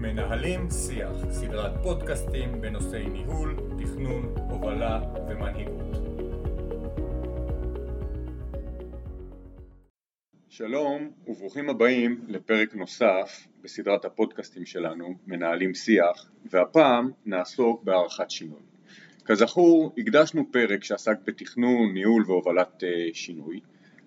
מנהלים שיח, סדרת פודקאסטים בנושאי ניהול, תכנון, הובלה ומנהיגות. שלום וברוכים הבאים לפרק נוסף בסדרת הפודקאסטים שלנו, מנהלים שיח, והפעם נעסוק בהערכת שינוי. כזכור, הקדשנו פרק שעסק בתכנון, ניהול והובלת uh, שינוי.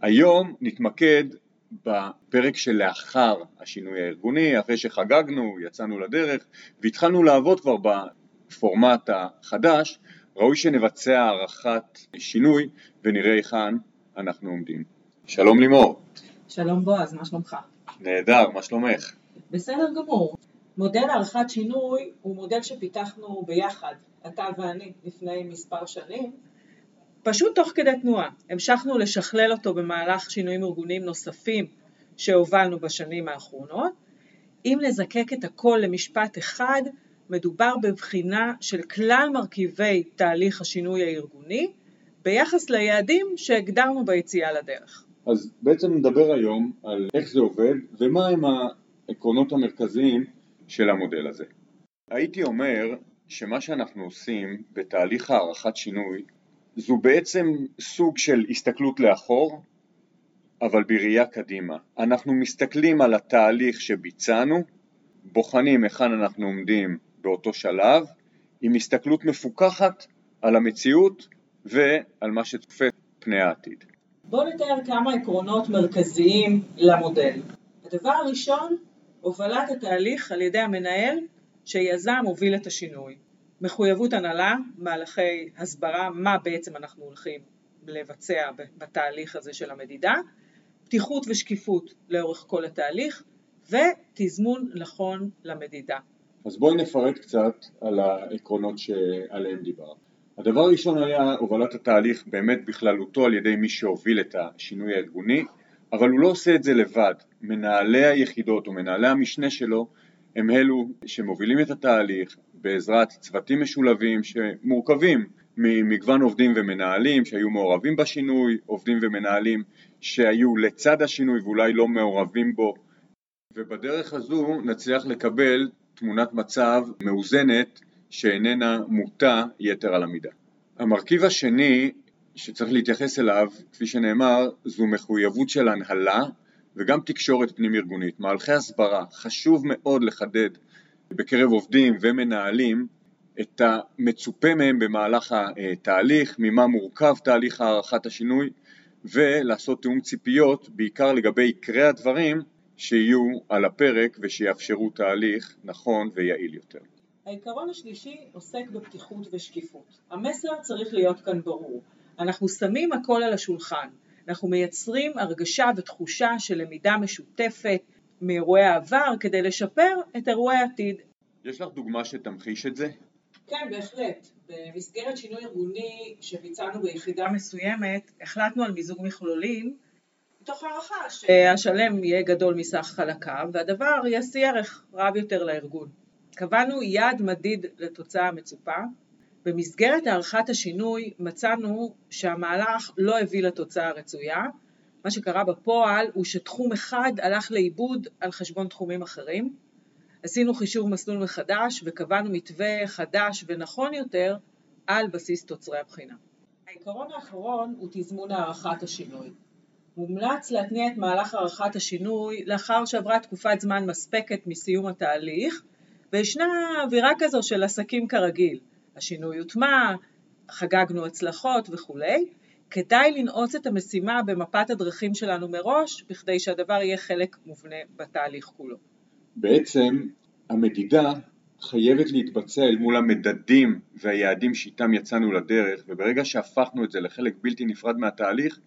היום נתמקד בפרק שלאחר השינוי הארגוני, אחרי שחגגנו, יצאנו לדרך והתחלנו לעבוד כבר בפורמט החדש, ראוי שנבצע הערכת שינוי ונראה היכן אנחנו עומדים. שלום לימור. שלום בועז, מה שלומך? נהדר, מה שלומך? בסדר גמור. מודל הערכת שינוי הוא מודל שפיתחנו ביחד, אתה ואני, לפני מספר שנים, פשוט תוך כדי תנועה. המשכנו לשכלל אותו במהלך שינויים ארגוניים נוספים שהובלנו בשנים האחרונות. אם נזקק את הכל למשפט אחד, מדובר בבחינה של כלל מרכיבי תהליך השינוי הארגוני ביחס ליעדים שהגדרנו ביציאה לדרך. אז בעצם נדבר היום על איך זה עובד ומה הם העקרונות המרכזיים של המודל הזה. הייתי אומר שמה שאנחנו עושים בתהליך הערכת שינוי זו בעצם סוג של הסתכלות לאחור אבל בראייה קדימה. אנחנו מסתכלים על התהליך שביצענו, בוחנים היכן אנחנו עומדים באותו שלב, עם הסתכלות מפוקחת על המציאות ועל מה שצופה פני העתיד. בואו נתאר כמה עקרונות מרכזיים למודל. הדבר הראשון, הובלת התהליך על ידי המנהל שיזם הוביל את השינוי. מחויבות הנהלה, מהלכי הסברה, מה בעצם אנחנו הולכים לבצע בתהליך הזה של המדידה, פתיחות ושקיפות לאורך כל התהליך ותזמון נכון למדידה. אז בואי נפרט קצת על העקרונות שעליהם דיברת. הדבר הראשון היה הובלת התהליך באמת בכללותו על ידי מי שהוביל את השינוי הארגוני, אבל הוא לא עושה את זה לבד. מנהלי היחידות ומנהלי המשנה שלו הם אלו שמובילים את התהליך בעזרת צוותים משולבים שמורכבים ממגוון עובדים ומנהלים שהיו מעורבים בשינוי, עובדים ומנהלים שהיו לצד השינוי ואולי לא מעורבים בו ובדרך הזו נצליח לקבל תמונת מצב מאוזנת שאיננה מוטה יתר על המידה. המרכיב השני שצריך להתייחס אליו, כפי שנאמר, זו מחויבות של הנהלה וגם תקשורת פנים ארגונית. מהלכי הסברה, חשוב מאוד לחדד בקרב עובדים ומנהלים את המצופה מהם במהלך התהליך, ממה מורכב תהליך הערכת השינוי ולעשות תיאום ציפיות בעיקר לגבי עיקרי הדברים שיהיו על הפרק ושיאפשרו תהליך נכון ויעיל יותר. העיקרון השלישי עוסק בפתיחות ושקיפות. המסר צריך להיות כאן ברור. אנחנו שמים הכל על השולחן. אנחנו מייצרים הרגשה ותחושה של למידה משותפת מאירועי העבר כדי לשפר את אירועי העתיד. יש לך דוגמה שתמחיש את זה? כן, בהחלט. במסגרת שינוי ארגוני שביצענו ביחידה מסוימת, החלטנו על מיזוג מכלולים מתוך הערכה שהשלם יהיה גדול מסך חלקיו והדבר ישיא ערך רב יותר לארגון. קבענו יעד מדיד לתוצאה המצופה. במסגרת הערכת השינוי מצאנו שהמהלך לא הביא לתוצאה הרצויה. מה שקרה בפועל הוא שתחום אחד הלך לאיבוד על חשבון תחומים אחרים. עשינו חישוב מסלול מחדש וקבענו מתווה חדש ונכון יותר על בסיס תוצרי הבחינה. העיקרון האחרון הוא תזמון הערכת השינוי. מומלץ להתניע את מהלך הערכת השינוי לאחר שעברה תקופת זמן מספקת מסיום התהליך וישנה אווירה כזו של עסקים כרגיל. השינוי הוטמע, חגגנו הצלחות וכולי. כדאי לנעוץ את המשימה במפת הדרכים שלנו מראש בכדי שהדבר יהיה חלק מובנה בתהליך כולו. בעצם המדידה חייבת להתבצע אל מול המדדים והיעדים שאיתם יצאנו לדרך וברגע שהפכנו את זה לחלק בלתי נפרד מהתהליך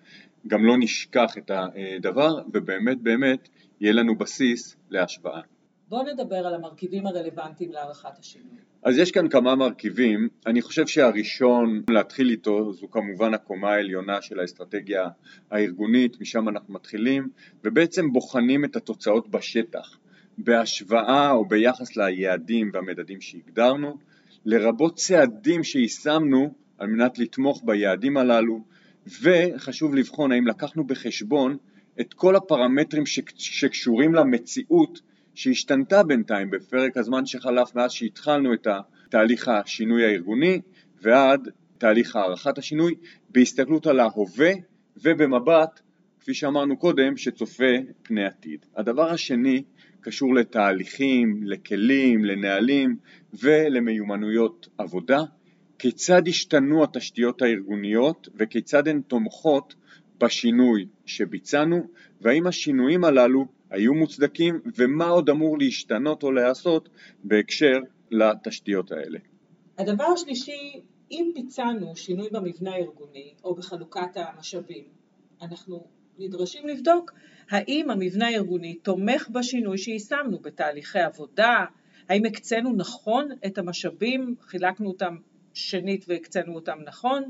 גם לא נשכח את הדבר ובאמת באמת יהיה לנו בסיס להשוואה. בואו נדבר על המרכיבים הרלוונטיים להערכת השינוי. אז יש כאן כמה מרכיבים, אני חושב שהראשון להתחיל איתו זו כמובן הקומה העליונה של האסטרטגיה הארגונית, משם אנחנו מתחילים ובעצם בוחנים את התוצאות בשטח בהשוואה או ביחס ליעדים והמדדים שהגדרנו, לרבות צעדים שיישמנו על מנת לתמוך ביעדים הללו, וחשוב לבחון האם לקחנו בחשבון את כל הפרמטרים שקשורים למציאות שהשתנתה בינתיים בפרק הזמן שחלף מאז שהתחלנו את תהליך השינוי הארגוני ועד תהליך הערכת השינוי בהסתכלות על ההווה ובמבט, כפי שאמרנו קודם, שצופה פני עתיד. הדבר השני קשור לתהליכים, לכלים, לנהלים ולמיומנויות עבודה. כיצד השתנו התשתיות הארגוניות וכיצד הן תומכות בשינוי שביצענו והאם השינויים הללו היו מוצדקים ומה עוד אמור להשתנות או להיעשות בהקשר לתשתיות האלה. הדבר השלישי, אם ביצענו שינוי במבנה הארגוני או בחלוקת המשאבים, אנחנו נדרשים לבדוק האם המבנה הארגוני תומך בשינוי שיישמנו בתהליכי עבודה, האם הקצינו נכון את המשאבים, חילקנו אותם שנית והקצינו אותם נכון,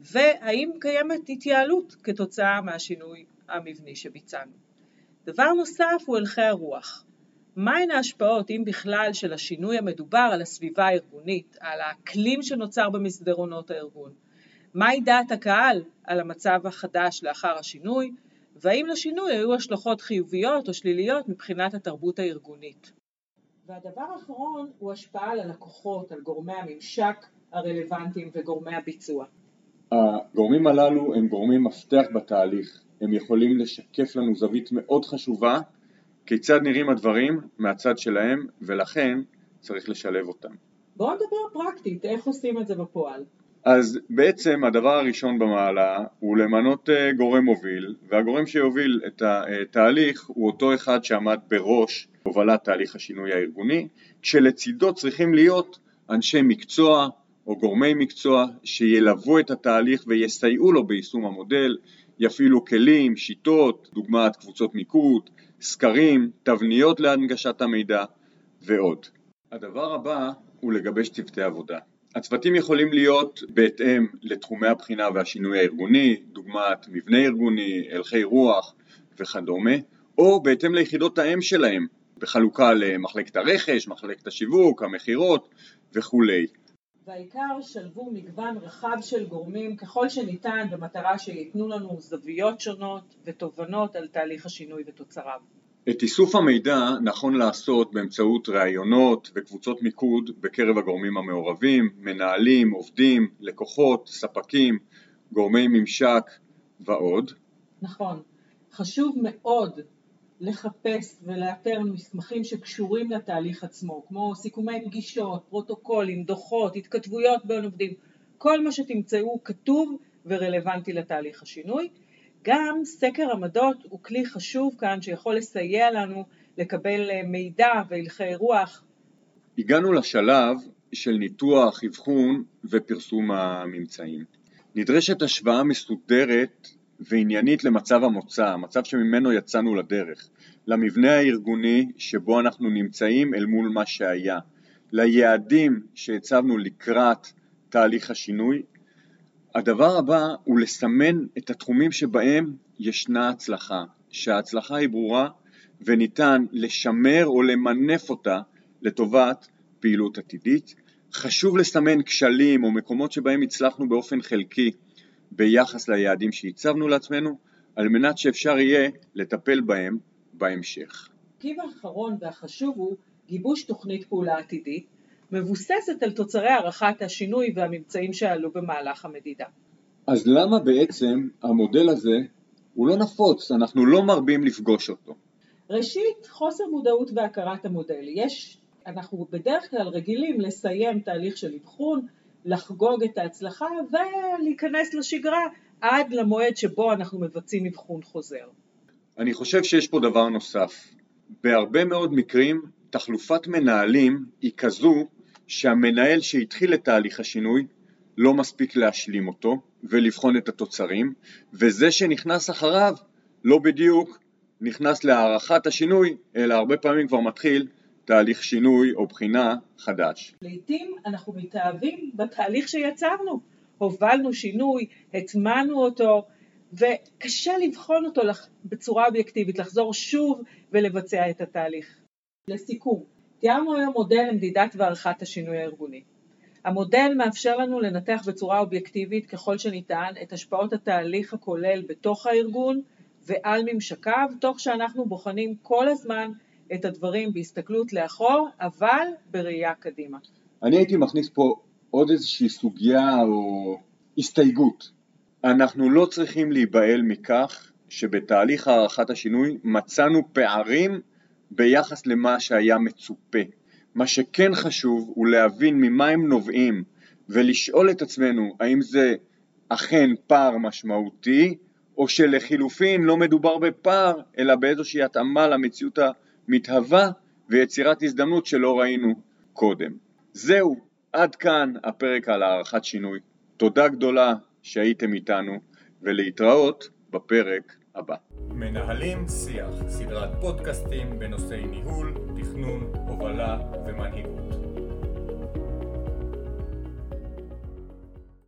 והאם קיימת התייעלות כתוצאה מהשינוי המבני שביצענו. דבר נוסף הוא הלכי הרוח. מהן ההשפעות, אם בכלל, של השינוי המדובר על הסביבה הארגונית, על האקלים שנוצר במסדרונות הארגון? מהי דעת הקהל על המצב החדש לאחר השינוי, והאם לשינוי היו השלכות חיוביות או שליליות מבחינת התרבות הארגונית. והדבר האחרון הוא השפעה על הלקוחות, על גורמי הממשק הרלוונטיים וגורמי הביצוע. הגורמים הללו הם גורמי מפתח בתהליך, הם יכולים לשקף לנו זווית מאוד חשובה כיצד נראים הדברים מהצד שלהם ולכן צריך לשלב אותם. בואו נדבר פרקטית, איך עושים את זה בפועל? אז בעצם הדבר הראשון במעלה הוא למנות אה, גורם מוביל והגורם שיוביל את התהליך הוא אותו אחד שעמד בראש הובלת תהליך השינוי הארגוני כשלצידו צריכים להיות אנשי מקצוע או גורמי מקצוע שילוו את התהליך ויסייעו לו ביישום המודל, יפעילו כלים, שיטות, דוגמת קבוצות מיקוד, סקרים, תבניות להנגשת המידע ועוד. הדבר הבא הוא לגבש צוותי עבודה. הצוותים יכולים להיות בהתאם לתחומי הבחינה והשינוי הארגוני, דוגמת מבנה ארגוני, הלכי רוח וכדומה, או בהתאם ליחידות האם שלהם, בחלוקה למחלקת הרכש, מחלקת השיווק, המכירות וכולי. והעיקר שלבו מגוון רחב של גורמים ככל שניתן במטרה שייתנו לנו זוויות שונות ותובנות על תהליך השינוי ותוצריו. את איסוף המידע נכון לעשות באמצעות ראיונות וקבוצות מיקוד בקרב הגורמים המעורבים, מנהלים, עובדים, לקוחות, ספקים, גורמי ממשק ועוד. נכון. חשוב מאוד לחפש ולאתר מסמכים שקשורים לתהליך עצמו, כמו סיכומי פגישות, פרוטוקולים, דוחות, התכתבויות בין עובדים, כל מה שתמצאו כתוב ורלוונטי לתהליך השינוי. גם סקר עמדות הוא כלי חשוב כאן שיכול לסייע לנו לקבל אה, מידע והלכי רוח. הגענו לשלב של ניתוח, אבחון ופרסום הממצאים. נדרשת השוואה מסודרת ועניינית למצב המוצא, המצב שממנו יצאנו לדרך, למבנה הארגוני שבו אנחנו נמצאים אל מול מה שהיה, ליעדים שהצבנו לקראת תהליך השינוי הדבר הבא הוא לסמן את התחומים שבהם ישנה הצלחה, שההצלחה היא ברורה וניתן לשמר או למנף אותה לטובת פעילות עתידית. חשוב לסמן כשלים או מקומות שבהם הצלחנו באופן חלקי ביחס ליעדים שהצבנו לעצמנו, על מנת שאפשר יהיה לטפל בהם בהמשך. המרכיב האחרון והחשוב הוא גיבוש תוכנית פעולה עתידית מבוססת על תוצרי הערכת השינוי והממצאים שעלו במהלך המדידה. אז למה בעצם המודל הזה הוא לא נפוץ, אנחנו לא מרבים לפגוש אותו? ראשית, חוסר מודעות והכרת המודל. יש, אנחנו בדרך כלל רגילים לסיים תהליך של אבחון, לחגוג את ההצלחה ולהיכנס לשגרה עד למועד שבו אנחנו מבצעים אבחון חוזר. אני חושב שיש פה דבר נוסף. בהרבה מאוד מקרים תחלופת מנהלים היא כזו שהמנהל שהתחיל את תהליך השינוי לא מספיק להשלים אותו ולבחון את התוצרים, וזה שנכנס אחריו לא בדיוק נכנס להערכת השינוי, אלא הרבה פעמים כבר מתחיל תהליך שינוי או בחינה חדש. לעתים אנחנו מתאהבים בתהליך שיצרנו, הובלנו שינוי, הטמענו אותו, וקשה לבחון אותו בצורה אובייקטיבית, לחזור שוב ולבצע את התהליך. לסיכום, תיארנו היום מודל למדידת והערכת השינוי הארגוני. המודל מאפשר לנו לנתח בצורה אובייקטיבית ככל שניתן את השפעות התהליך הכולל בתוך הארגון ועל ממשקיו, תוך שאנחנו בוחנים כל הזמן את הדברים בהסתכלות לאחור, אבל בראייה קדימה. אני הייתי מכניס פה עוד איזושהי סוגיה או הסתייגות. אנחנו לא צריכים להיבהל מכך שבתהליך הערכת השינוי מצאנו פערים ביחס למה שהיה מצופה. מה שכן חשוב הוא להבין ממה הם נובעים ולשאול את עצמנו האם זה אכן פער משמעותי או שלחילופין לא מדובר בפער אלא באיזושהי התאמה למציאות המתהווה ויצירת הזדמנות שלא ראינו קודם. זהו, עד כאן הפרק על הערכת שינוי. תודה גדולה שהייתם איתנו ולהתראות בפרק הבא. מנהלים שיח, סדרת פודקאסטים בנושאי ניהול, תכנון, הובלה ומנהיגות.